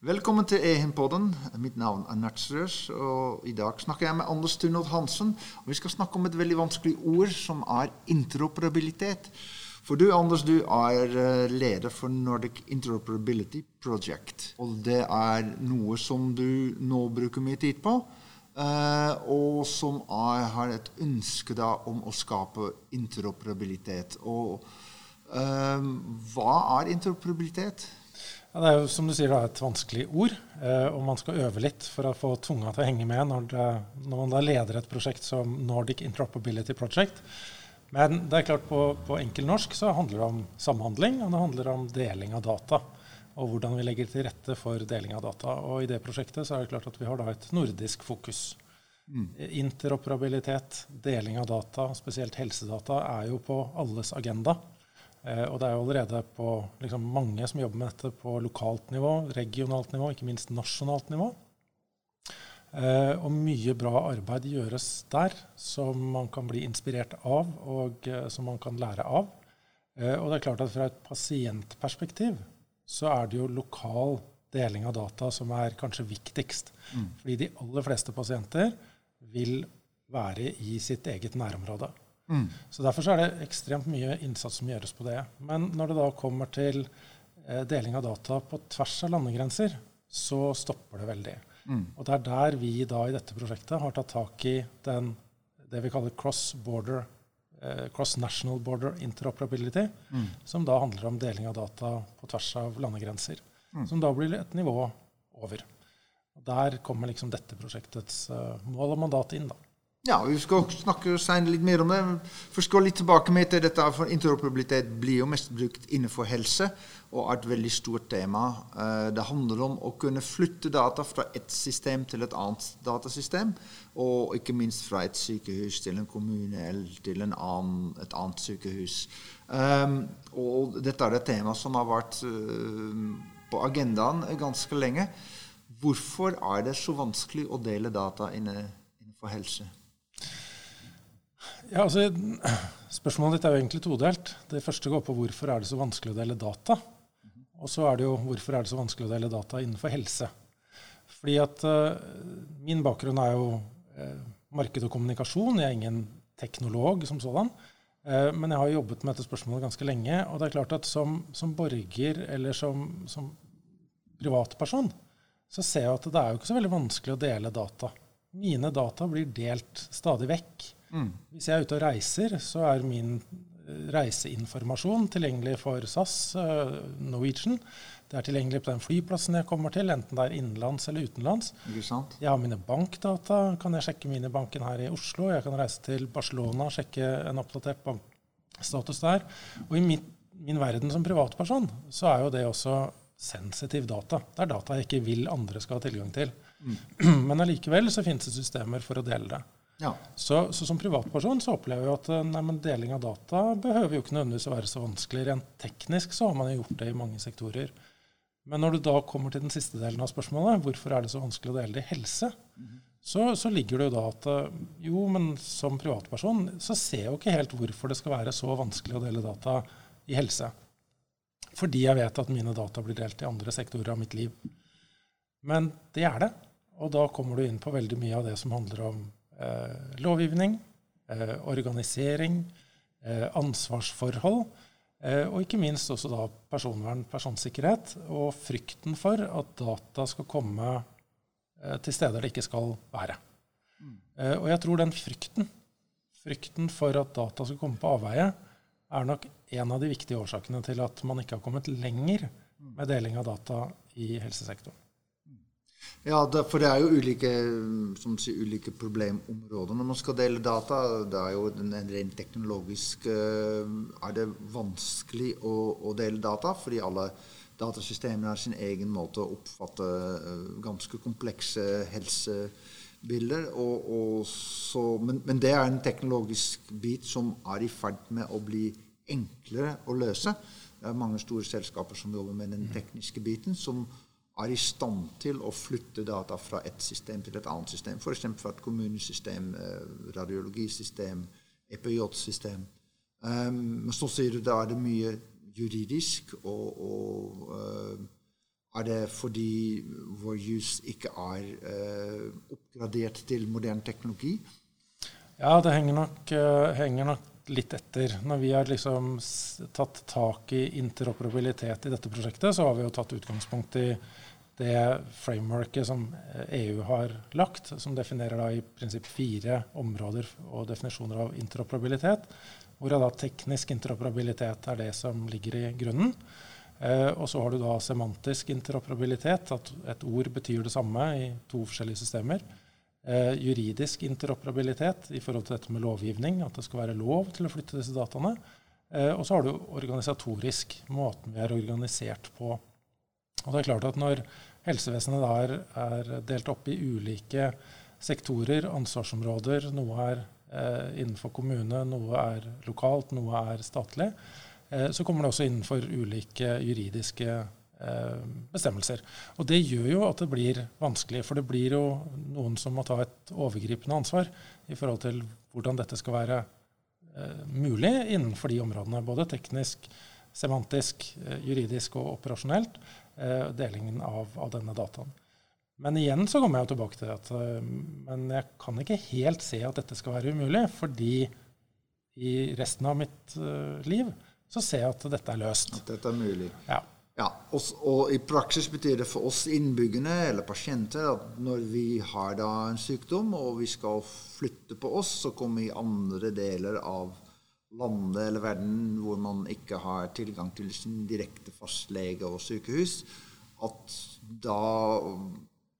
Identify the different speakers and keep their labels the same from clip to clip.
Speaker 1: Velkommen til Ehimpodden. Mitt navn er Nertsrøs, og i dag snakker jeg med Anders Tunnold Hansen. Og vi skal snakke om et veldig vanskelig ord, som er interoperabilitet. For du, Anders, du er eh, leder for Nordic Interoperability Project. Og det er noe som du nå bruker mye tid på, eh, og som har et ønske da om å skape interoperabilitet. Og um, hva er interoperabilitet?
Speaker 2: Ja, det er jo som du sier, et vanskelig ord. Eh, og man skal øve litt for å få tunga til å henge med når, det, når man da leder et prosjekt som Nordic Interoperability Project. Men det er klart på, på enkel norsk så handler det om samhandling, og det handler om deling av data. Og hvordan vi legger til rette for deling av data. Og i det prosjektet så er det klart at vi har da et nordisk fokus. Mm. Interoperabilitet, deling av data, spesielt helsedata, er jo på alles agenda. Eh, og det er jo allerede på liksom, mange som jobber med dette på lokalt nivå, regionalt nivå, ikke minst nasjonalt nivå. Eh, og mye bra arbeid gjøres der som man kan bli inspirert av, og eh, som man kan lære av. Eh, og det er klart at fra et pasientperspektiv så er det jo lokal deling av data som er kanskje viktigst. Mm. Fordi de aller fleste pasienter vil være i sitt eget nærområde. Mm. Så Derfor så er det ekstremt mye innsats som gjøres på det. Men når det da kommer til eh, deling av data på tvers av landegrenser, så stopper det veldig. Mm. Og det er der vi da i dette prosjektet har tatt tak i den, det vi kaller cross-border eh, cross-national border interoperability, mm. som da handler om deling av data på tvers av landegrenser. Mm. Som da blir et nivå over. Og Der kommer liksom dette prosjektets uh, mål og mandat inn. da.
Speaker 1: Ja, vi skal snakke senere litt mer om det. Først gå litt tilbake med til dette, for Interoperabilitet blir jo mest brukt innenfor helse og er et veldig stort tema. Eh, det handler om å kunne flytte data fra et system til et annet datasystem. Og ikke minst fra et sykehus til en kommune eller til annen, et annet sykehus. Um, og dette er et tema som har vært uh, på agendaen ganske lenge. Hvorfor er det så vanskelig å dele data innenfor helse?
Speaker 2: Ja, altså, Spørsmålet ditt er jo egentlig todelt. Det første går på hvorfor er det så vanskelig å dele data. Og så er det jo hvorfor er det så vanskelig å dele data innenfor helse. Fordi at uh, Min bakgrunn er jo uh, marked og kommunikasjon. Jeg er ingen teknolog som sådan. Uh, men jeg har jobbet med dette spørsmålet ganske lenge. Og det er klart at som, som borger eller som, som privatperson så ser jeg at det er jo ikke så veldig vanskelig å dele data. Mine data blir delt stadig vekk. Mm. Hvis jeg er ute og reiser, så er min eh, reiseinformasjon tilgjengelig for SAS, uh, Norwegian. Det er tilgjengelig på den flyplassen jeg kommer til, enten det er innenlands eller utenlands. Jeg har mine bankdata. Kan jeg sjekke mine banken her i Oslo? Jeg kan reise til Barcelona og sjekke en oppdatert bankstatus der. Og i min, min verden som privatperson så er jo det også sensitiv data. Det er data jeg ikke vil andre skal ha tilgang til. Mm. Men allikevel så finnes det systemer for å dele det. Ja. Så, så, som privatperson så opplever jeg at eh, nei, deling av data behøver jo ikke nødvendigvis å være så vanskelig. Rent teknisk så har man jo gjort det i mange sektorer. Men når du da kommer til den siste delen av spørsmålet, hvorfor er det så vanskelig å dele det i helse, mm. så, så, ligger det jo da at eh, jo, men som privatperson så ser jeg jo ikke helt hvorfor det skal være så vanskelig å dele data i helse. Fordi jeg vet at mine data blir delt i andre sektorer av mitt liv. Men det er det. Og da kommer du inn på veldig mye av det som handler om Eh, lovgivning, eh, organisering, eh, ansvarsforhold. Og ikke minst også da personvern, personsikkerhet, og frykten for at data skal komme til steder det ikke skal være. Mm. Og jeg tror den frykten, frykten for at data skal komme på avveie, er nok en av de viktige årsakene til at man ikke har kommet lenger med deling av data i helsesektoren.
Speaker 1: Ja, det, for det er jo ulike, sier, ulike, problemområder når man skal dele data. Det er jo en, rent teknologisk uh, er det vanskelig å, å, dele data, fordi alle datasystemer har sin egen måte å oppfatte uh, ganske komplekse helsebilder. Og, og så, men, men, det er en teknologisk bit som er i ferd med å bli enklere å løse. Det er mange store selskaper som jobber med den tekniske biten. som er i stand til å flytte data fra et system til et annet system. F.eks. fra et kommunesystem, eh, radiologisystem, EPJ-system. Um, men så sier du da er det mye juridisk og, og uh, Er det fordi vår jus ikke er uh, oppgradert til moderne teknologi?
Speaker 2: Ja, det henger nok, henger nok, litt etter. Når vi har liksom tatt tak i interoperabilitet i dette prosjektet, så har vi jo tatt utgangspunkt i det frameworket som EU har lagt, som definerer da i prinsipp fire områder og definisjoner av interoperabilitet. Hvorav da teknisk interoperabilitet er det som ligger i grunnen. Eh, og så har du da semantisk interoperabilitet, at et ord betyr det samme i to forskjellige systemer. Eh, juridisk interoperabilitet i forhold til dette med lovgivning, at det skal være lov til å flytte disse dataene. Eh, og så har du organisatorisk, måten vi er organisert på. Og det er klart at når helsevesenet er, er delt opp i ulike sektorer, ansvarsområder, noe er eh, innenfor kommune, noe er lokalt, noe er statlig, Eh, så kommer det også innenfor ulike juridiske eh, bestemmelser. Og det gjør jo at det blir vanskelig, for det blir jo noen som må ta et overgripende ansvar i forhold til hvordan dette skal være eh, mulig innenfor de områdene. Både teknisk, semantisk, juridisk og operasjonelt. Delingen av, av, denne dataen. Men igjen så kommer jeg tilbake til at men jeg kan ikke helt se at dette skal være umulig, fordi i resten av mitt liv så ser jeg at dette er løst.
Speaker 1: At dette er mulig.
Speaker 2: Ja.
Speaker 1: ja og, og, i praksis betyr det for oss innbyggerne eller pasienter at når vi har da en sykdom og vi skal flytte på oss, så kommer vi i andre deler av landet eller verden hvor man ikke har tilgang til sin direkte fastlege og sykehus, at da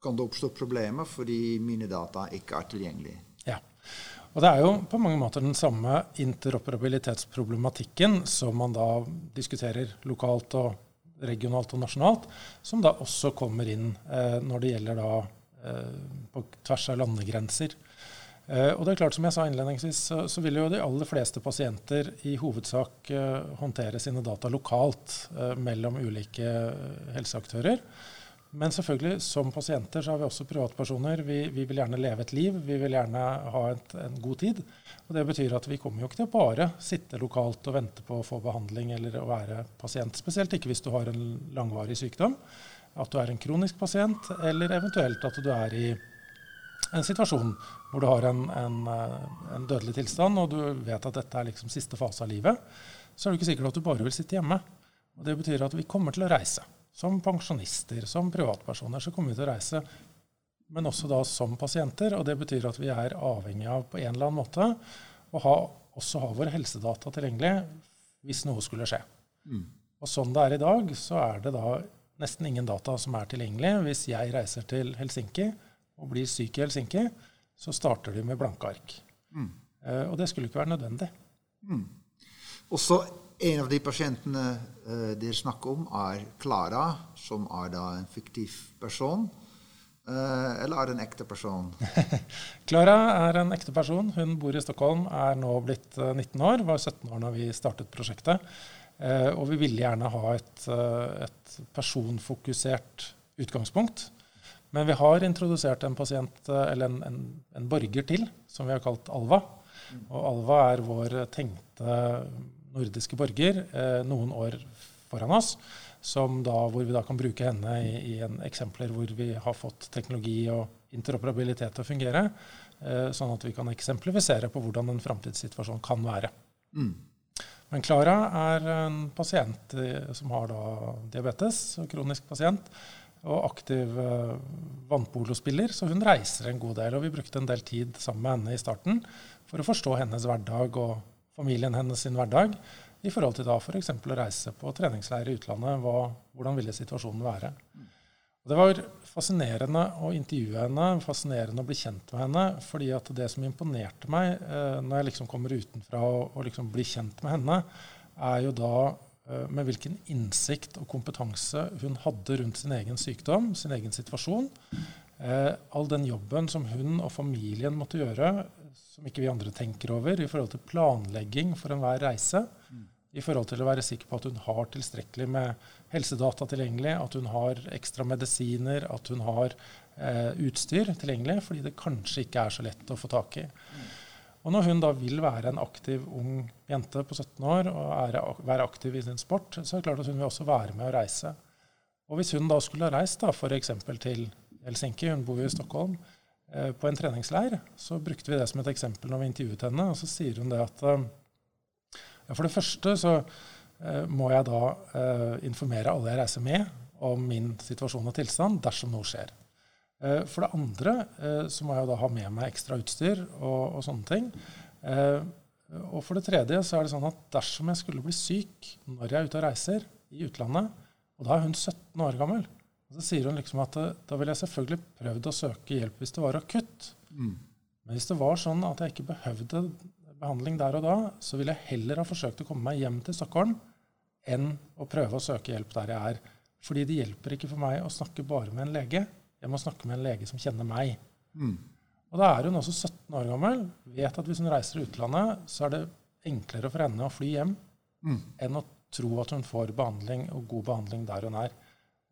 Speaker 1: kan det oppstå problemer fordi mine data ikke er tilgjengelige.
Speaker 2: Ja. Og Det er jo på mange måter den samme interoperabilitetsproblematikken som man da diskuterer lokalt og regionalt og nasjonalt, som da også kommer inn eh, når det gjelder da eh, på tvers av landegrenser. Eh, og det er klart, som jeg sa innledningsvis, så, så, vil jo de aller fleste pasienter i hovedsak uh, håndtere sine data lokalt uh, mellom ulike helseaktører. Men selvfølgelig, som pasienter så har vi også privatpersoner. Vi, vi vil gjerne leve et liv. Vi vil gjerne ha et, en god tid. Og Det betyr at vi kommer jo ikke til å bare sitte lokalt og vente på å få behandling eller å være pasient. Spesielt ikke hvis du har en langvarig sykdom. At du er en kronisk pasient, eller eventuelt at du er i en situasjon hvor du har en, en, en dødelig tilstand, og du vet at dette er liksom siste fase av livet, så er det ikke sikkert at du bare vil sitte hjemme. Og Det betyr at vi kommer til å reise. Som pensjonister, som privatpersoner, så kommer vi til å reise. Men også da som pasienter. Og det betyr at vi er avhengig av på en eller annen måte å ha, også ha våre helsedata tilgjengelig hvis noe skulle skje. Mm. Og sånn det er i dag, så er det da nesten ingen data som er tilgjengelig. Hvis jeg reiser til Helsinki og blir syk i Helsinki, så starter de med blanke ark. Mm. Eh, og det skulle ikke være nødvendig. Mm.
Speaker 1: Og så en av de pasientene eh, dere snakker om, er Klara, som er da en fiktiv person. Uh, eller er det en ekte person?
Speaker 2: Klara er en ekte person. Hun bor i Stockholm, er nå blitt 19 eh, år. Var 17 år da vi startet prosjektet. Uh, og vi ville gjerne ha et, et, personfokusert utgangspunkt. Men vi har introdusert en pasient, eller en, en, en borger til, som vi har kalt Alva. Og Alva er vår tenkte nordiske borger eh, noen år foran oss, da, hvor vi da kan bruke henne i, i en eksempler hvor vi har fått teknologi og interoperabilitet til å fungere, eh, sånn at vi kan eksemplifisere på hvordan en framtidssituasjon kan være. Mm. Men Klara er en pasient eh, som har diabetes, kronisk pasient, og aktiv uh, vannpolospiller, så hun reiser en god del. Og vi brukte en del tid sammen med henne i starten for å forstå hennes hverdag og familien hennes sin hverdag i forhold til da f.eks. å reise på treningsleir i utlandet. Hva, hvordan ville situasjonen være? Og det var fascinerende å intervjue henne, fascinerende å bli kjent med henne. fordi at det som imponerte meg eh, når jeg liksom kommer utenfra og, og liksom blir kjent med henne, er jo da eh, med hvilken innsikt og kompetanse hun hadde rundt sin egen sykdom, sin egen situasjon. Eh, all den jobben som hun og familien måtte gjøre som ikke vi andre tenker over, i forhold til planlegging for enhver reise. Mm. I forhold til å være sikker på at hun har tilstrekkelig med helsedata tilgjengelig, at hun har ekstra medisiner, at hun har eh, utstyr tilgjengelig, fordi det kanskje ikke er så lett å få tak i. Og når hun da vil være en aktiv ung jente på 17 år og er, være aktiv i sin sport, så er det klart at hun vil også være med å reise. Og hvis hun da skulle ha reist f.eks. til Helsinki, hun bor jo i Stockholm, eh, på en treningsleir, så brukte vi det som et eksempel når vi intervjuet henne. Og så sier hun det at eh, for det første så eh, må jeg da eh, informere alle jeg reiser med, om min situasjon og tilstand dersom noe skjer. Eh, for det andre eh, så må jeg da ha med meg ekstra utstyr og, og sånne ting. og for det tredje så er det sånn at dersom jeg skulle bli syk når jeg er ute og reiser i utlandet, og da er hun 17 år gammel. Og så sier hun liksom at eh, da ville jeg selvfølgelig prøvd å søke hjelp hvis det var akutt. Mm. Men hvis det var sånn at jeg ikke behøvde behandling der og da, så ville jeg heller ha forsøkt å komme meg hjem til Stockholm enn å prøve å søke hjelp der jeg er. Fordi det hjelper ikke for meg å snakke bare med en lege. Jeg må snakke med en lege som kjenner meg. Mm. Og da er hun også 17 år gammel, vet at hvis hun reiser til utlandet, så er det enklere for henne å fly hjem mm. enn å tro at hun får behandling og god behandling der hun er.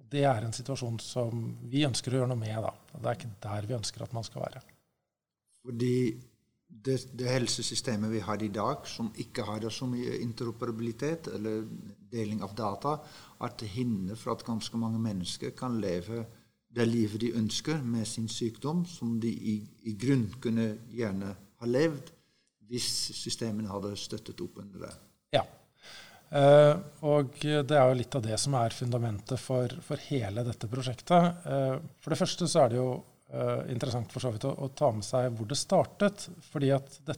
Speaker 2: Det er en situasjon som vi ønsker å gjøre noe med. da. Det er ikke der vi ønsker at man skal være.
Speaker 1: Fordi det, det helsesystemet vi har i dag, som ikke har så mye interoperabilitet eller deling av data, at det hindrer for at ganske mange mennesker kan leve det livet de ønsker med sin sykdom, som de i, i grunn kunne gjerne ha levd hvis systemene hadde støttet opp under det.
Speaker 2: Ja, Uh, og det er jo litt av det som er fundamentet for, for hele dette prosjektet. Uh, for det første så er det jo uh, interessant for så vidt å, å, ta med seg hvor det startet. fordi at det,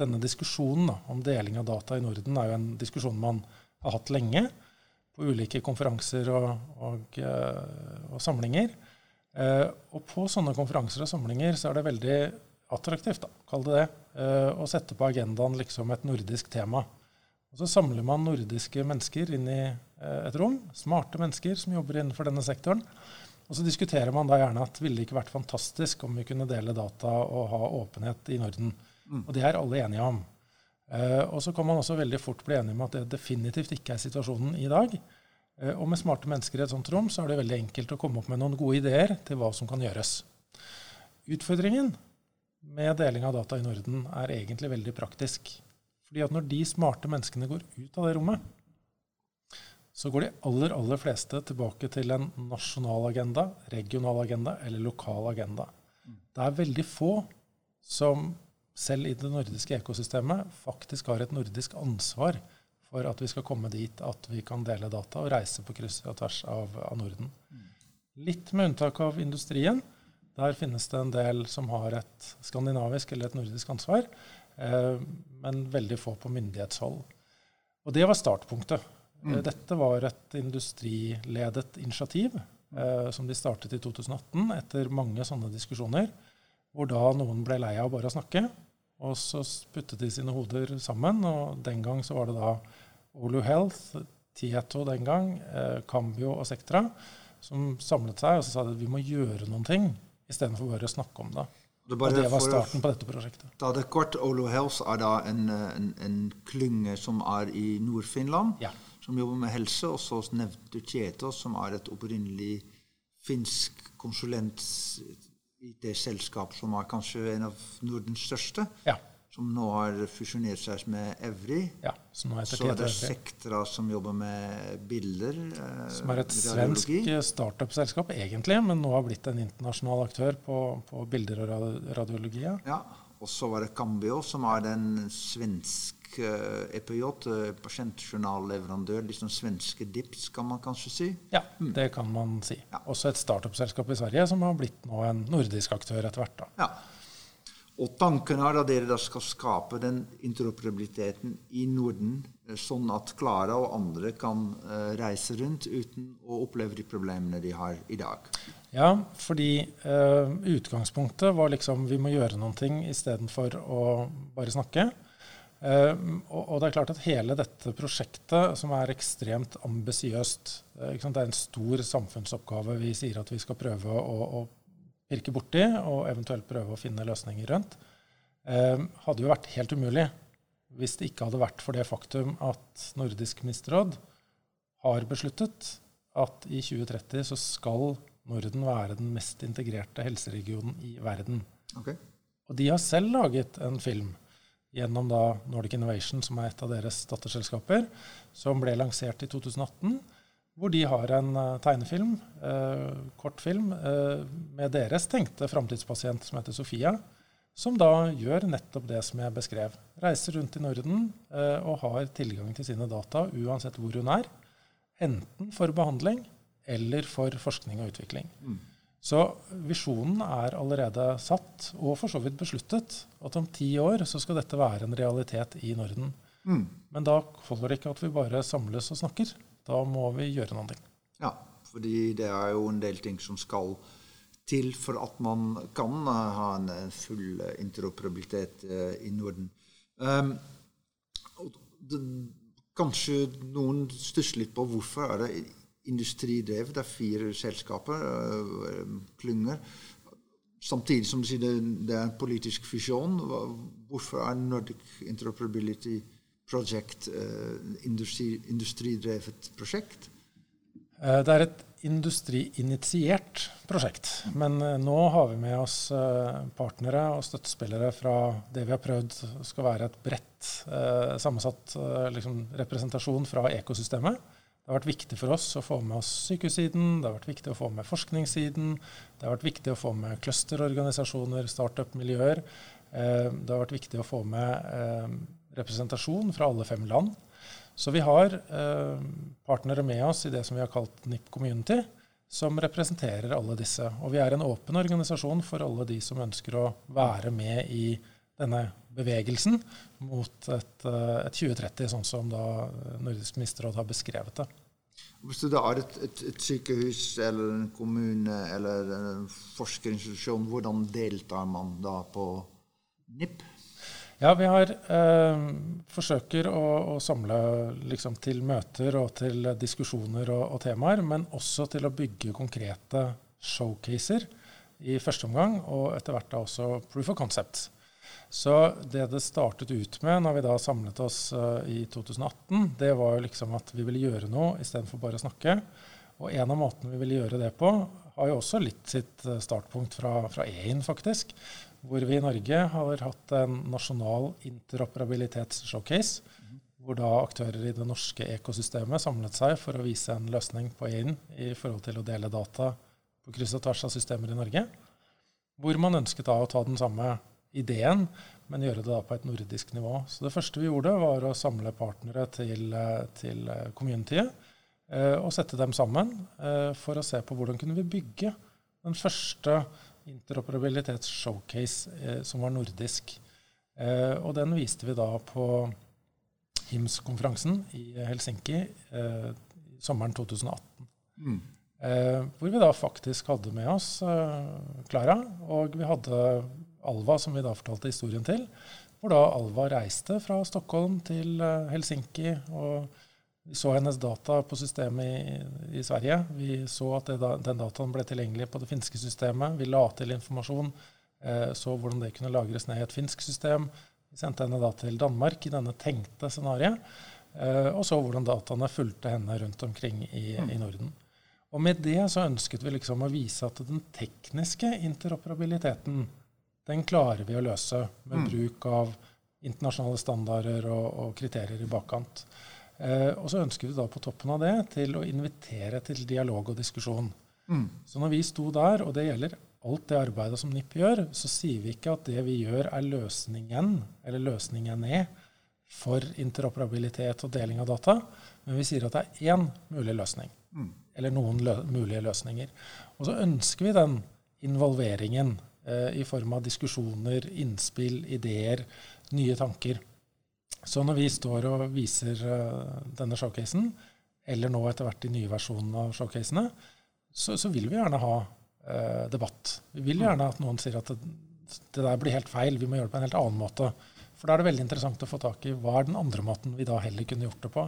Speaker 2: denne diskusjonen da, om deling av data i Norden er jo en diskusjon man har hatt lenge på ulike konferanser og, og, og samlinger. Og på sånne konferanser og samlinger så er det veldig attraktivt, da, kall det det, å sette på agendaen liksom et nordisk tema. Og Så samler man nordiske mennesker inn i eh, et rom, smarte mennesker som jobber innenfor denne sektoren. Og så diskuterer man da gjerne at ville det ikke vært fantastisk om vi kunne dele data og ha åpenhet i Norden. Mm. Og det er alle enige om. Og så kan man også veldig fort bli enige om at det definitivt ikke er situasjonen i dag. Uh, og med smarte mennesker i et sånt rom så er det veldig enkelt å komme opp med noen gode ideer til hva som kan gjøres. Utfordringen med deling av data i Norden er egentlig veldig praktisk. Fordi at når de smarte menneskene går ut av det rommet, så går de aller, aller fleste tilbake til en nasjonal agenda, regional agenda eller lokal agenda. Det er veldig få som selv i det nordiske ekosystemet faktisk har et nordisk ansvar for at vi skal komme dit at vi kan dele data og reise på kryss og tvers av, av Norden. Litt med unntak av industrien. Der finnes det en del som har et skandinavisk eller et nordisk ansvar. Eh, men veldig få på myndighetshold. Og det var startpunktet. Mm. Eh, dette var et industriledet initiativ eh, som de startet i 2018 etter mange sånne diskusjoner, hvor da noen ble lei av bare å snakke. Og så puttet de sine hoder sammen, og den gang så var det da Olu Health, Tieto den gang, eh, Cambio og Sectra som samlet seg og så sa at vi må gjøre noen ting istedenfor bare å snakke om det. Det og det var starten på dette prosjektet.
Speaker 1: Da det kort, Olo Health er da en, en, en klynge som er i Nord-Finland, ja. som jobber med helse. Og så nevnte du Tietos, som er et opprinnelig finsk konsulent-IT-selskap, som er kanskje en av Nordens største. Ja som nå har fusjonert seg med Evry. Ja, så er det Sektra som jobber med bilder.
Speaker 2: Eh, som er et svensk startup-selskap egentlig, men nå har blitt en internasjonal aktør på, på bilder og radiologi.
Speaker 1: Ja, og så var det Cambio, som er den svenske EPJ, eh, pasientjournalleverandør. Liksom svenske DIPS, kan man kanskje si?
Speaker 2: Ja, mm. det kan man si. Ja. Også et startup-selskap i Sverige som har blitt nå en nordisk aktør etter hvert. da.
Speaker 1: Ja. Og tanken er at dere skal skape den interoperabiliteten i Norden, eh, sånn at Klara og andre kan uh, reise rundt uten å oppleve de problemene de har i dag.
Speaker 2: Ja, fordi uh, utgangspunktet var liksom vi må gjøre noen ting istedenfor å bare snakke. Uh, og, og, det er klart at hele dette prosjektet, som er ekstremt ambisiøst Det er en stor samfunnsoppgave vi sier at vi skal prøve å, å pirke borti og eventuelt prøve å finne løsninger rundt, eh, hadde jo vært helt umulig hvis det ikke hadde vært for det faktum at Nordisk ministerråd har besluttet at i 2030 så skal Norden være den mest integrerte helseregionen i verden. Okay. Og de har selv laget en film gjennom da Nordic Innovation, som er et av deres datterselskaper, som ble lansert i 2018 hvor de har en tegnefilm, kortfilm, med deres tenkte framtidspasient som heter Sofia som da gjør nettopp det som jeg beskrev. Reiser rundt i Norden eh, og har tilgang til sine data uansett hvor hun er. Enten for behandling eller for forskning og utvikling. Mm. Så visjonen er allerede satt, og for så vidt besluttet, at om ti år så skal dette være en realitet i Norden. Mm. Men da holder det ikke at vi bare samles og snakker. Da må vi gjøre noe.
Speaker 1: Ja, fordi det er jo en del ting som skal til for at man kan eh, ha en eh, full eh, interoperabilitet i Norden. Um, det, kanskje noen stusser litt på hvorfor er det industridrevet. Det er fire selskaper, klynger. Samtidig som det, det er politisk fusjon. Hvorfor er Nordic Interoperability Project uh, industri, industridrevet prosjekt?
Speaker 2: Det er et industriinitiert prosjekt. Men eh, nå har vi med oss eh, partnere og støttespillere fra det vi har prøvd skal være et bredt eh, sammensatt liksom, representasjon fra ekosystemet. Det har vært viktig for oss å få med oss sykehussiden, det har vært viktig å få med forskningssiden, det har vært viktig å få med clusterorganisasjoner, startup-miljøer. Det har vært viktig å få med representasjon fra alle fem land. Så vi har eh, partnere med oss i det som vi har kalt NIP Community, som representerer alle disse. Og vi er en åpen organisasjon for alle de som ønsker å være med i denne bevegelsen mot et, eh, et 2030, sånn som da Nordisk ministerråd har beskrevet det.
Speaker 1: Hvis det er et, et, et, sykehus eller en kommune eller en forskerinstitusjon, hvordan deltar man da på NIP?
Speaker 2: Ja, vi har eh, forsøker å, å samle liksom, til møter og til diskusjoner og, og, temaer, men også til å bygge konkrete showcaser i første omgang, og etter hvert da også proof of concept. Så det det startet ut med når vi da samlet oss uh, i 2018, det var jo liksom at vi ville gjøre noe istedenfor bare å snakke. Og en av måtene vi ville gjøre det på, har jo også litt sitt eh, startpunkt fra, fra EIN, faktisk hvor vi i Norge har hatt en nasjonal interoperabilitets-showcase. Hvor da aktører i det norske ekosystemet samlet seg for å vise en løsning på EIN i forhold til å dele data på kryss og tvers av systemer i Norge. Hvor man ønsket da å ta den samme ideen, men gjøre det da på et nordisk nivå. Så det første vi gjorde, var å samle partnere til, til communityet. Eh, og sette dem sammen eh, for å se på hvordan kunne vi bygge den første interoperabilitets-showcase eh, som var nordisk. Eh, og den viste vi da på HIMS-konferansen i Helsinki eh, sommeren 2018. Mm. Eh, hvor vi da faktisk hadde med oss Klara, eh, og vi hadde Alva, som vi da fortalte historien til. Hvor da Alva reiste fra Stockholm til eh, Helsinki. og så hennes data på systemet i, i Sverige. Vi så at det, den dataen ble tilgjengelig på det finske systemet. Vi la til informasjon. Eh, så hvordan det kunne lagres ned i et finsk system. Vi sendte henne da til Danmark i denne tenkte scenarioet. Eh, og så hvordan dataene fulgte henne rundt omkring i, mm. i, Norden. Og med det så ønsket vi liksom å vise at den tekniske interoperabiliteten den klarer vi å løse med mm. bruk av internasjonale standarder og, og kriterier i bakkant. Eh, og så ønsker vi da på toppen av det til å invitere til dialog og diskusjon. Mm. Så når vi sto der, og det gjelder alt det arbeidet som NIP gjør, så sier vi ikke at det vi gjør, er løsningen, eller løsningen er, for interoperabilitet og deling av data, men vi sier at det er én mulig løsning. Mm. Eller noen lø mulige løsninger. Og så ønsker vi den involveringen eh, i form av diskusjoner, innspill, ideer, nye tanker. Så når vi står og viser uh, denne showcasen, eller nå etter hvert de nye versjonene av showcasene, så, så vil vi gjerne ha uh, debatt. Vi vil gjerne at noen sier at det, det, der blir helt feil, vi må gjøre det på en helt annen måte. For da er det veldig interessant å få tak i hva er den andre måten vi da heller kunne gjort det på.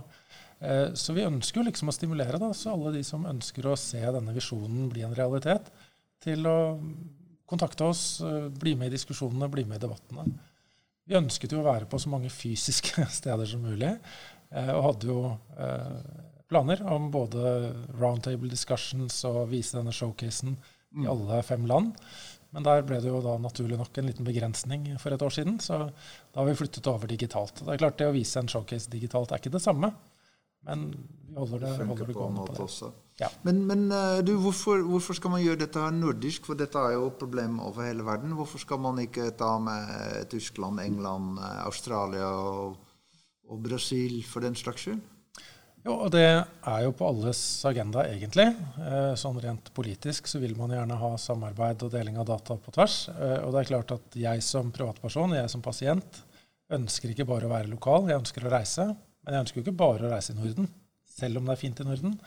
Speaker 2: Uh, så vi ønsker jo liksom å stimulere da, så alle de som ønsker å se denne visjonen bli en realitet, til å kontakte oss, bli med i diskusjonene, bli med i debattene. Vi ønsket jo å være på så mange fysiske steder som mulig, eh, og hadde jo eh, planer om både roundtable discussions og vise denne showcasen i mm. alle fem land. Men der ble det jo da naturlig nok en liten begrensning for et år siden, så da har vi flyttet over digitalt. Det er klart det å vise en showcase digitalt er ikke det samme. Men vi holder det, holder det gående på det. Også.
Speaker 1: Ja. Men, men du, hvorfor, hvorfor, skal man gjøre dette her nordisk? For dette er jo et problem over hele verden. Hvorfor skal man ikke ta med Tyskland, England, Australia og, og Brasil for den slags skyld?
Speaker 2: Jo, og det er jo på alles agenda, egentlig. Eh, sånn rent politisk så vil man gjerne ha samarbeid og deling av data på tvers. Eh, og det er klart at jeg som privatperson, jeg som pasient, ønsker ikke bare å være lokal, jeg ønsker å reise. Men jeg ønsker jo ikke bare å reise i Norden, selv om det er fint i Norden.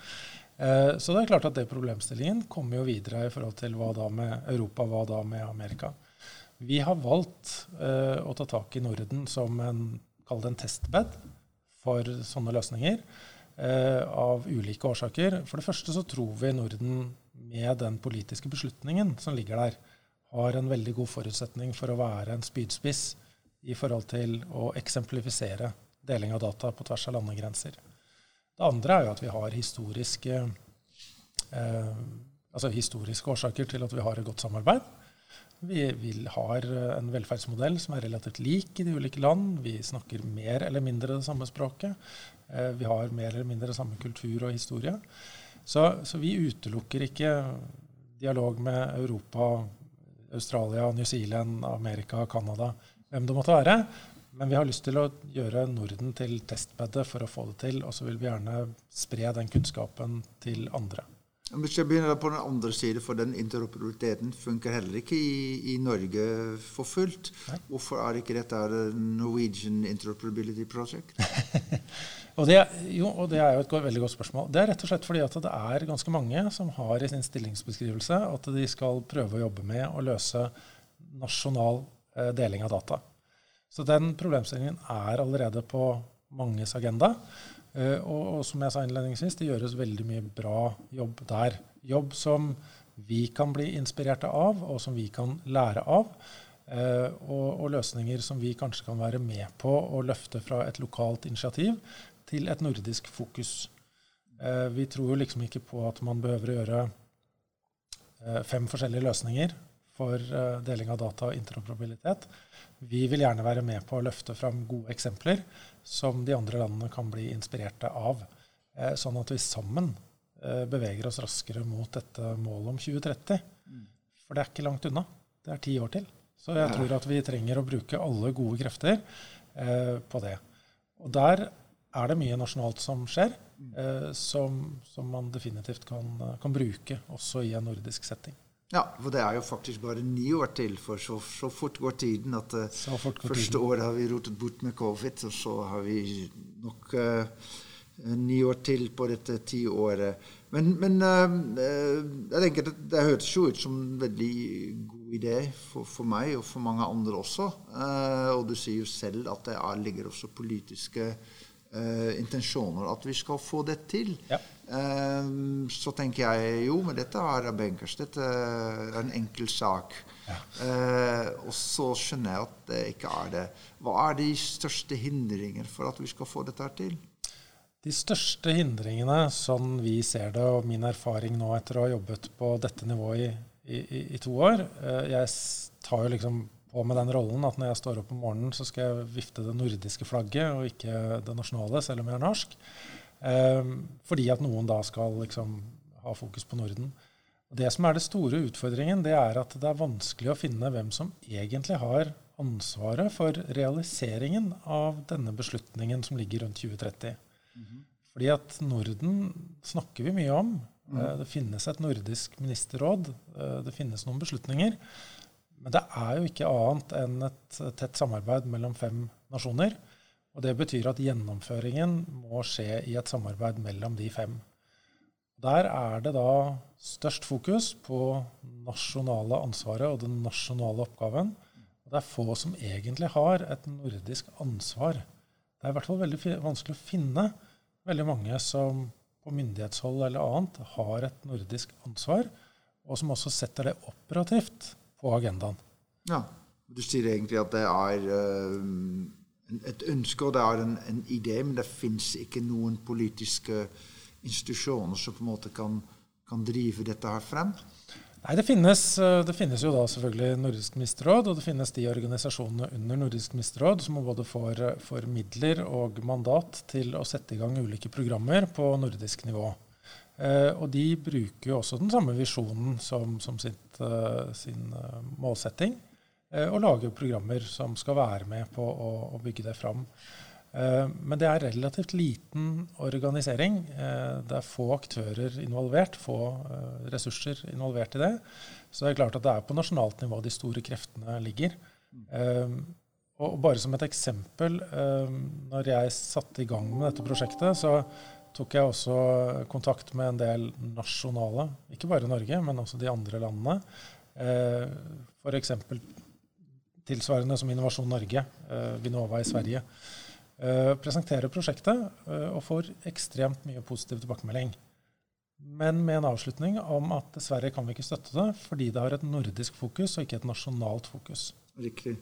Speaker 2: Eh, så det er klart at det problemstillingen kommer jo videre i forhold til hva da med Europa, hva da med Amerika. Vi har valgt å ta tak i Norden som en, kall det en testbed for sånne løsninger. Eh, av ulike årsaker. For det første så tror vi Norden med den politiske beslutningen som ligger der, har en veldig god forutsetning for å være en spydspiss i forhold til å eksemplifisere deling av data på tvers av landegrenser. Det andre er jo at vi har historiske, eh, altså historiske årsaker til at vi har et godt samarbeid. Vi, vi, har en velferdsmodell som er relativt lik i de ulike land. Vi snakker mer eller mindre det samme språket. Eh, vi har mer eller mindre samme kultur og historie. Så, så, vi utelukker ikke dialog med Europa, Australia, New Zealand, Amerika, Canada, hvem det måtte være. Men vi har lyst til å gjøre Norden til testbedet for å få det til. Og så vil vi gjerne spre den kunnskapen til andre.
Speaker 1: Hvis jeg begynner på den andre siden, for den interoperabiliteten funker heller ikke i, i Norge for fullt. Nei. Hvorfor er ikke dette Norwegian Interoperability Project?
Speaker 2: og, det, jo, og det er jo et veldig godt spørsmål. Det er rett og slett fordi at det er ganske mange som har i sin stillingsbeskrivelse at de skal prøve å jobbe med å løse nasjonal eh, deling av data. Så den problemstillingen er allerede på manges agenda. Eh, og, og, som jeg sa innledningsvis, det gjøres veldig mye bra jobb der. Jobb som vi kan bli inspirerte av, og som vi kan lære av. Uh, og, og, løsninger som vi kanskje kan være med på å løfte fra et lokalt initiativ til et nordisk fokus. Uh, vi tror jo liksom ikke på at man behøver å gjøre fem forskjellige løsninger for deling av data og interoperabilitet. Vi vil gjerne være med på å løfte fram gode eksempler som de andre landene kan bli inspirerte av. Eh, sånn at vi sammen eh, beveger oss raskere mot dette målet om 2030. For det er ikke langt unna. Det er ti år til. Så jeg tror at vi trenger å bruke alle gode krefter eh, på det. Og der er det mye nasjonalt som skjer, som, som, man definitivt kan, kan bruke også i en nordisk setting.
Speaker 1: Ja, for det er jo faktisk bare ni år til, for så, så fort går tiden at uh, første året har vi rotet bort med covid, og så har vi nok uh, ni år til på dette tiåret. Men, men uh, jeg tenker det, det høres jo ut som en veldig god idé for, for meg og for mange andre også. og du sier jo selv at det er, ligger også politiske intensjoner at vi skal få det til. Ja. Um, så tenker jeg jo, men dette er bankers. Dette er en enkel sak. Ja. Uh, og så skjønner jeg at det ikke er det. Hva er de største hindringer for at vi skal få dette til?
Speaker 2: De største hindringene, sånn vi ser det, og min erfaring nå etter å ha jobbet på dette nivået i, i, i to år uh, Jeg tar jo liksom på med den rollen at når jeg står opp om morgenen, så skal jeg vifte det nordiske flagget og ikke det nasjonale, selv om jeg er norsk. Ehm, fordi at noen da skal liksom ha fokus på Norden. Det som er det store utfordringen, det er at det er vanskelig å finne hvem som egentlig har ansvaret for realiseringen av denne beslutningen som ligger rundt 2030. Mm -hmm. Fordi at Norden snakker vi mye om. Mm. Det finnes et nordisk ministerråd. Eh, det finnes noen beslutninger. Men det er jo ikke annet enn et tett samarbeid mellom fem nasjoner. Og Det betyr at gjennomføringen må skje i et samarbeid mellom de fem. Der er det da størst fokus på nasjonale ansvaret og den nasjonale oppgaven. Og det er få som egentlig har et nordisk ansvar. Det er i hvert fall veldig vanskelig å finne veldig mange som på myndighetshold eller annet har et nordisk ansvar, og som også setter det operativt på agendaen.
Speaker 1: Ja, Du sier egentlig at det er øh et ønske, og det er en, en idé, men det fins ikke noen politiske institusjoner som på en måte kan, kan drive dette her frem?
Speaker 2: Nei, det finnes, eh, det finnes, jo da selvfølgelig Nordisk ministerråd, og det finnes de organisasjonene under Nordisk ministerråd som både får, får, midler og mandat til å sette i gang ulike programmer på nordisk nivå. Eh, og de bruker jo også den samme visjonen som, som sitt, uh, sin målsetting, eh, og lager programmer som skal være med på å, å bygge det fram. Eh, men det er relativt liten organisering. Eh, det er få aktører involvert, få eh, ressurser involvert i det. Så det er klart at det er på nasjonalt nivå de store kreftene ligger. Og bare som et eksempel, når jeg satte i gang med dette prosjektet, så tok jeg også kontakt med en del nasjonale, ikke bare Norge, men også de andre landene. F.eks. tilsvarende som Innovasjon Norge, Vinova i Sverige. Uh, presenterer prosjektet uh, og får ekstremt mye positiv tilbakemelding. Men med en avslutning om at dessverre kan vi ikke støtte det fordi det har et nordisk fokus og ikke et nasjonalt fokus.
Speaker 1: Riktig.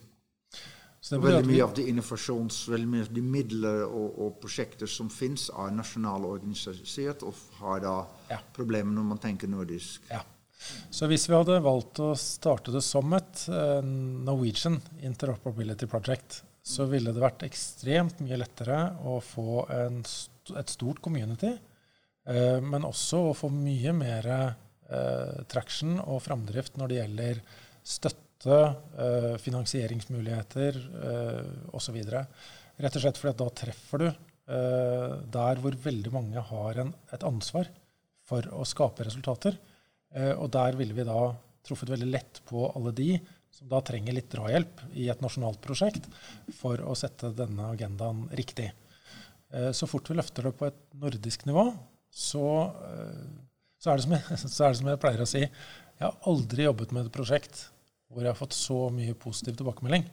Speaker 1: veldig mye av de innovasjons, veldig mye av de midler og, og prosjekter som finnes, er nasjonalt organisert og har da ja. problemer når man tenker nordisk.
Speaker 2: Ja. Så hvis vi hadde valgt å starte det som et uh, Norwegian Interoperability Project, så ville det vært ekstremt mye lettere å få en, et stort community, eh, men også å få mye mer eh, traction og framdrift når det gjelder støtte, eh, finansieringsmuligheter eh, osv. Rett og slett fordi da treffer du eh, der hvor veldig mange har en, et ansvar for å skape resultater. Eh, og der ville vi da truffet veldig lett på alle de som da trenger litt drahjelp i et nasjonalt prosjekt for å sette denne agendaen riktig. Eh, så fort vi løfter det på et nordisk nivå, så, eh, så, er jeg, så, er det som jeg pleier å si Jeg har aldri jobbet med et prosjekt hvor jeg har fått så mye positiv tilbakemelding.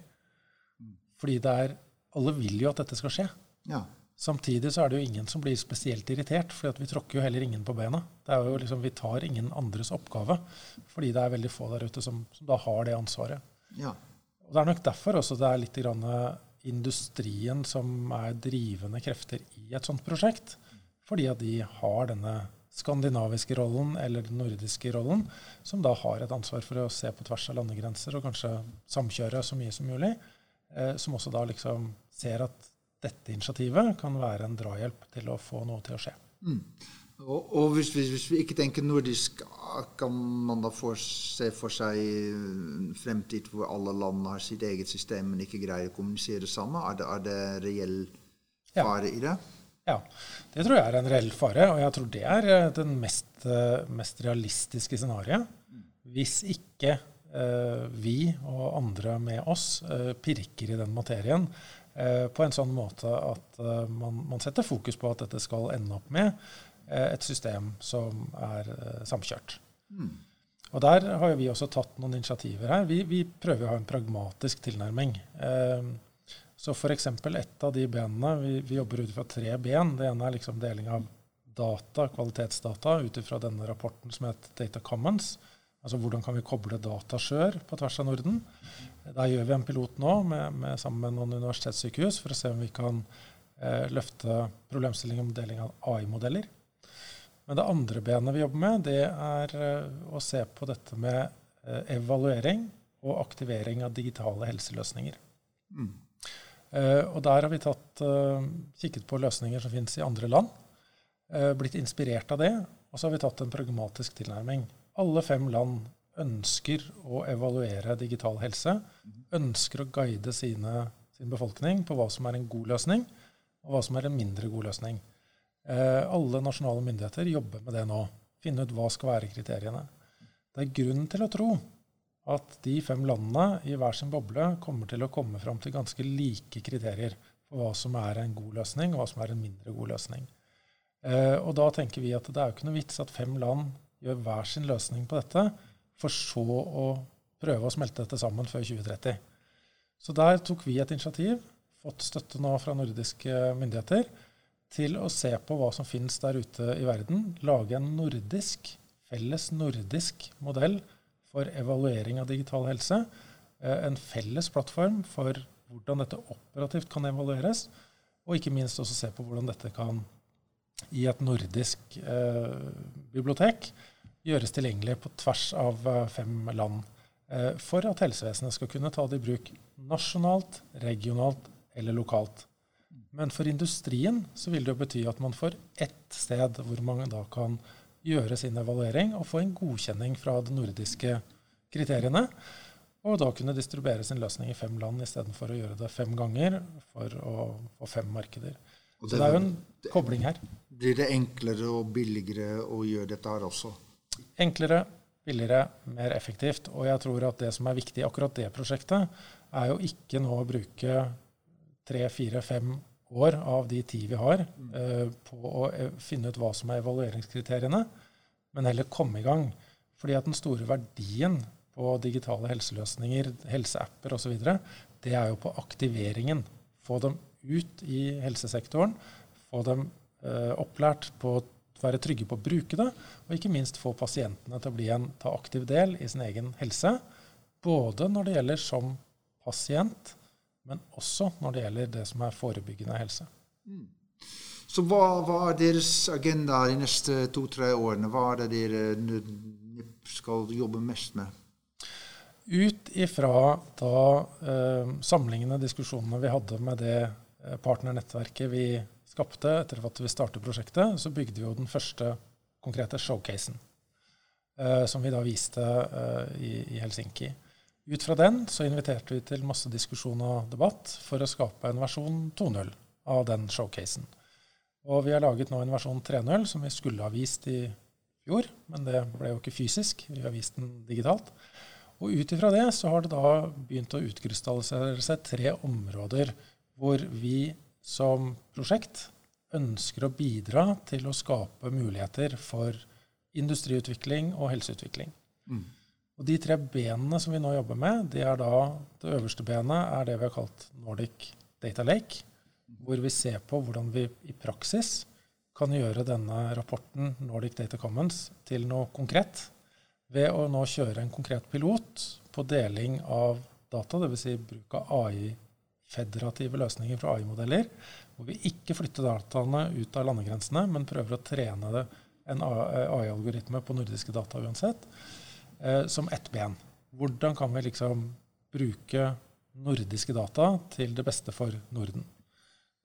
Speaker 2: Fordi det er Alle vil jo at dette skal skje. Ja. Samtidig så er det jo ingen som blir spesielt irritert, for vi tråkker jo heller ingen på bena. Det er jo liksom, Vi tar ingen andres oppgave, fordi det er veldig få der ute som, som da har det ansvaret. Ja. Og Det er nok derfor også det er litt grann industrien som er drivende krefter i et sånt prosjekt. Fordi at de har denne skandinaviske rollen eller den nordiske rollen, som da har et ansvar for å se på tvers av landegrenser og kanskje samkjøre så mye som mulig. Eh, som også da liksom ser at dette initiativet kan være en drahjelp til å få noe til å skje. Mm.
Speaker 1: Og, og hvis, hvis, hvis, vi ikke tenker nordisk, kan man da for, se for seg en fremtid hvor alle land har sitt eget system, men ikke greier å kommunisere sammen? Er det, er det reell fare ja. i det?
Speaker 2: Ja, det tror jeg er en reell fare. Og jeg tror det er eh, den mest, eh, mest realistiske scenarioet. Hvis ikke eh, vi og andre med oss eh, pirker i den materien på en sånn måte at eh, man, man, setter fokus på at dette skal ende opp med eh, et system som er samkjørt. Mm. Og Der har vi også tatt noen initiativer her. Vi, vi prøver å ha en pragmatisk tilnærming. så f.eks. et av de benene Vi, vi jobber ut fra tre ben. Det ene er liksom deling av data, kvalitetsdata, ut ifra denne rapporten som heter Data Commons. Altså hvordan kan vi koble datasjør på tvers av Norden. Der gjør vi en pilot nå med, med, sammen med noen universitetssykehus for å se om vi kan eh, løfte problemstillingen om deling av AI-modeller. Men det andre benet vi jobber med, det er eh, å se på dette med eh, evaluering og aktivering av digitale helseløsninger. Mm. Eh, og der har vi tatt, eh, kikket på løsninger som finnes i andre land, eh, blitt inspirert av det, og så har vi tatt en pragmatisk tilnærming. Alle fem land ønsker å evaluere digital helse, ønsker å guide sine, sin befolkning på hva som er en god løsning, og hva som er en mindre god løsning. Eh, alle nasjonale myndigheter jobber med det nå. Finne ut hva skal være kriteriene. Det er grunn til å tro at de fem landene i hver sin boble kommer til å komme fram til ganske like kriterier for hva som er en god løsning, og hva som er en mindre god løsning. Eh, og da tenker vi at det er jo ikke noe vits at fem land gjør hver sin løsning på dette, for så å prøve å smelte dette sammen før 2030. Så der tok vi et initiativ, fått støtte nå fra nordiske myndigheter, til å se på hva som finnes der ute i verden. Lage en nordisk, felles nordisk modell for evaluering av digital helse. Eh, en felles plattform for hvordan dette operativt kan evalueres. Og ikke minst også se på hvordan dette kan i et nordisk eh, bibliotek gjøres tilgjengelig på tvers av eh, fem land. Eh, for at helsevesenet skal kunne ta det i bruk nasjonalt, regionalt eller lokalt. Men for industrien så vil det jo bety at man får ett sted hvor man da kan gjøre sin evaluering og få en godkjenning fra de nordiske kriteriene. Og da kunne distribuere sin løsning i fem land istedenfor å gjøre det fem ganger for å få fem markeder. Det, så det er jo en kobling her.
Speaker 1: Blir det enklere og billigere å gjøre dette her også?
Speaker 2: Enklere, billigere, mer effektivt. Og jeg tror at det som er viktig i akkurat det prosjektet, er jo ikke nå å bruke tre, fire, fem år av de ti vi har, uh, på å eh, finne ut hva som er evalueringskriteriene, men heller komme i gang. Fordi at den store verdien på digitale helseløsninger, helseapper osv., det er jo på aktiveringen. Få dem ut i helsesektoren. Få dem eh, opplært på å være trygge på å bruke det, og ikke minst få pasientene til å bli en, ta aktiv del i sin egen helse. Både når det gjelder som pasient, men også når det gjelder det som er forebyggende helse. Mm.
Speaker 1: Så hva, hva, er deres agenda de neste to-tre årene? Hva er det dere skal jobbe mest med?
Speaker 2: Ut ifra da eh, samlingene, diskusjonene vi hadde med det partnernettverket vi skapte etter at vi startet prosjektet, så bygde vi jo den første konkrete showcasen, eh, som vi da viste eh, i, Helsinki. Ut fra den så inviterte vi til masse diskusjon og debatt for å skape en versjon 2.0 av den showcasen. Og vi har laget nå en versjon 3.0 som vi skulle ha vist i fjor, men det ble jo ikke fysisk. Vi har vist den digitalt. Og ut ifra det så har det da begynt å utkrystallisere seg tre områder hvor vi som prosjekt ønsker å bidra til å skape muligheter for industriutvikling og helseutvikling. Mm. Og De tre benene som vi nå jobber med, det er da det øverste benet er det vi har kalt Nordic Data Lake, hvor vi ser på hvordan vi i praksis kan gjøre denne rapporten Nordic Data Commons til noe konkret ved å nå kjøre en konkret pilot på deling av data, dvs. Si bruk av AI-federative løsninger fra AI-modeller, hvor vi ikke flytter dataene ut av landegrensene, men prøver å trene en AI-algoritme på nordiske data uansett, eh, som ett ben. Hvordan kan vi liksom bruke nordiske data til det beste for Norden?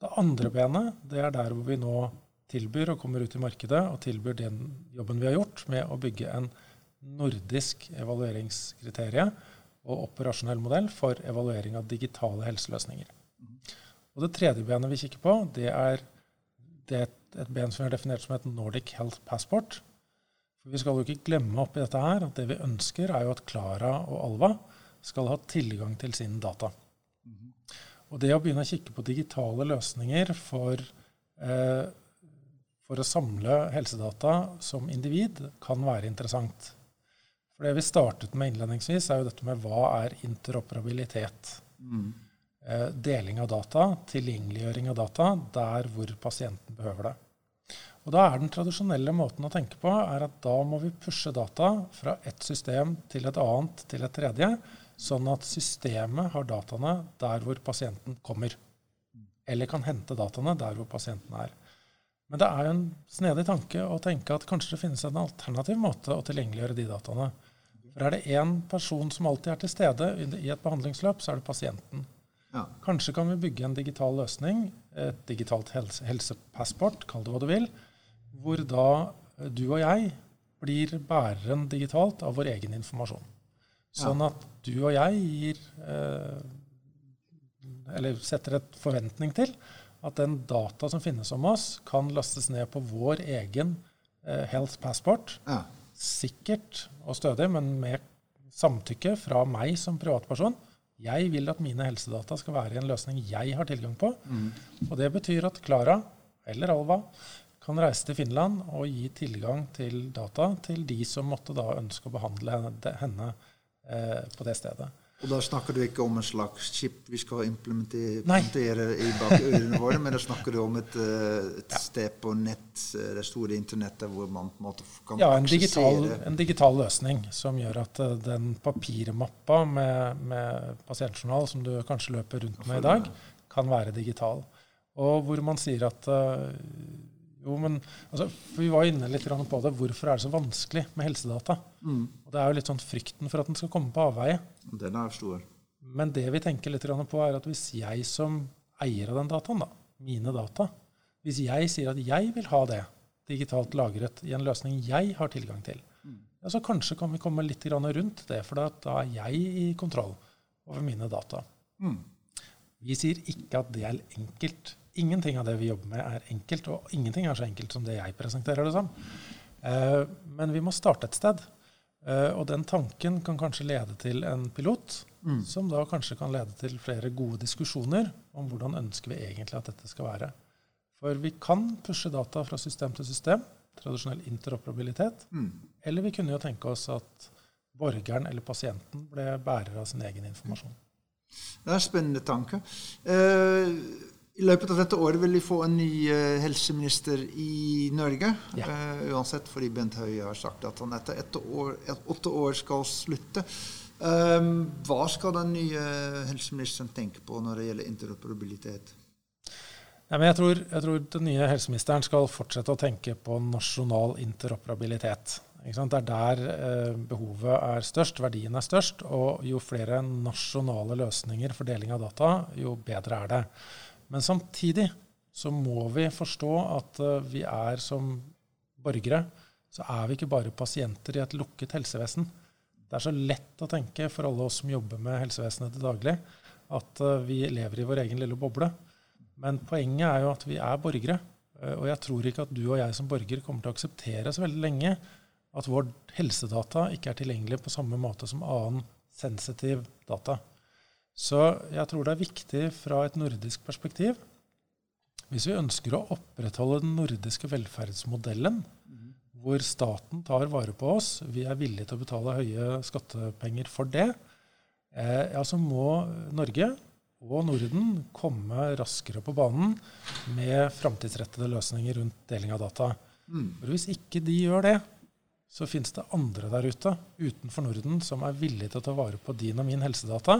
Speaker 2: Det andre benet det er der hvor vi nå tilbyr og kommer ut i markedet og tilbyr den jobben vi har gjort med å bygge en nordisk evalueringskriterium og operasjonell modell for evaluering av digitale helseløsninger. Og Det tredje benet vi kikker på, det er, det et ben som vi har definert som et Nordic Health Passport. For Vi skal jo ikke glemme oppi dette her at det vi ønsker, er jo at Klara og Alva skal ha tilgang til sine data. Og det å begynne å kikke på digitale løsninger for, eh, for å samle helsedata som individ kan være interessant. For det vi startet med innledningsvis, er jo dette med hva er interoperabilitet. Mm. Eh, deling av data, tilgjengeliggjøring av data der hvor pasienten behøver det. Og da er Den tradisjonelle måten å tenke på er at da må vi pushe data fra ett system til et annet til et tredje, sånn at systemet har dataene der hvor pasienten kommer. Eller kan hente dataene der hvor pasienten er. Men det er jo en snedig tanke å tenke at kanskje det finnes en alternativ måte å tilgjengeliggjøre de dataene. For er det én person som alltid er til stede i et behandlingsløp, så er det pasienten. Ja. Kanskje kan vi bygge en digital løsning, et digitalt helse, helsepassport, kall det hva du vil, hvor da eh, du og jeg blir bæreren digitalt av vår egen informasjon. Sånn at du og jeg gir eh, Eller setter et forventning til at den data som finnes om oss, kan lastes ned på vår egen eh, health passport. Ja sikkert og stødig, men med samtykke fra meg som privatperson. Jeg vil at mine helsedata skal være i en løsning jeg har tilgang på. Mm. Og det betyr at Klara eller Alva kan reise til Finland og gi tilgang til data til de som måtte da ønske å behandle henne, henne eh, på det stedet.
Speaker 1: Og da snakker du ikke om en slags chip vi skal implementere i bak ørene våre, men da snakker du om et, eh, et ja. sted på nett, eh, det store internettet, hvor man på en måte kan
Speaker 2: Ja, en digital, en digital, løsning som gjør at eh, den papirmappa med, med pasientjournal som du kanskje løper rundt med i dag, kan være digital. Og hvor man sier at Jo, men altså, Vi var inne litt på det. Hvorfor er det så vanskelig med helsedata? Mm. Og Det er jo litt sånn frykten for at den skal komme på avveie.
Speaker 1: Den er stor.
Speaker 2: Men det vi tenker litt på, er at hvis jeg som eier av den dataen, da, mine data, hvis jeg sier at jeg vil ha det digitalt lagret i en løsning jeg har tilgang til, mm. ja, så kanskje kan vi komme litt rundt det, for da er jeg i kontroll over mine data. Mm. Vi sier ikke at det er enkelt. Ingenting av det vi jobber med, er enkelt, og ingenting er så enkelt som det jeg presenterer det som. Eh, men vi må starte et sted. Eh, og den tanken kan kanskje lede til en pilot, mm. som da kanskje kan lede til flere gode diskusjoner om hvordan ønsker vi egentlig at dette skal være. For vi kan pushe data fra system til system, tradisjonell interoperabilitet. Mm. Eller vi kunne jo tenke oss at borgeren eller pasienten ble bærer av sin egen informasjon.
Speaker 1: Det er en spennende tanke. Eh, I løpet av dette året vil vi få en ny eh, helseminister i Norge. Ja. Uh, uansett, fordi Bent Høie har sagt at han etter år, åtte år skal slutte. hva skal den nye helseministeren tenke på når det gjelder interoperabilitet?
Speaker 2: Ja, jeg, tror, jeg, tror, den nye helseministeren skal fortsette å tenke på nasjonal interoperabilitet. Det er der eh, behovet er størst, verdien er størst. Og jo flere nasjonale løsninger for deling av data, jo bedre er det. Men samtidig så må vi forstå at eh, vi er som borgere, så er vi ikke bare pasienter i et lukket helsevesen. Det er så lett å tenke for alle oss som jobber med helsevesenet til daglig, at eh, vi lever i vår egen lille boble. Men poenget er jo at vi er borgere. Og jeg tror ikke at du og jeg som borger kommer til å akseptere så veldig lenge at vår helsedata ikke er tilgjengelig på samme måte som annen sensitiv data. Så jeg tror det er viktig fra et nordisk perspektiv hvis vi ønsker å opprettholde den nordiske velferdsmodellen, mm. hvor staten tar vare på oss, vi er villige til å betale høye skattepenger for det, eh, ja, så må Norge og Norden komme raskere på banen med framtidsrettede løsninger rundt deling av data. Mm. For hvis ikke de gjør det, så fins det andre der ute utenfor Norden som er villige til å ta vare på din og min helsedata.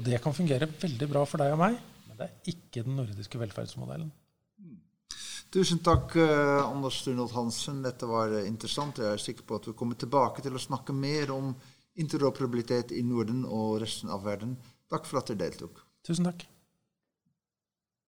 Speaker 2: Og det kan fungere veldig bra for deg og meg, men det er ikke den nordiske velferdsmodellen.
Speaker 1: Tusen takk, eh, Anders Sturnold Hansen. Dette var eh, interessant. Jeg er sikker på at vi kommer tilbake til å snakke mer om interoperabilitet i Norden og resten av verden. Takk for at dere deltok.
Speaker 2: Tusen takk.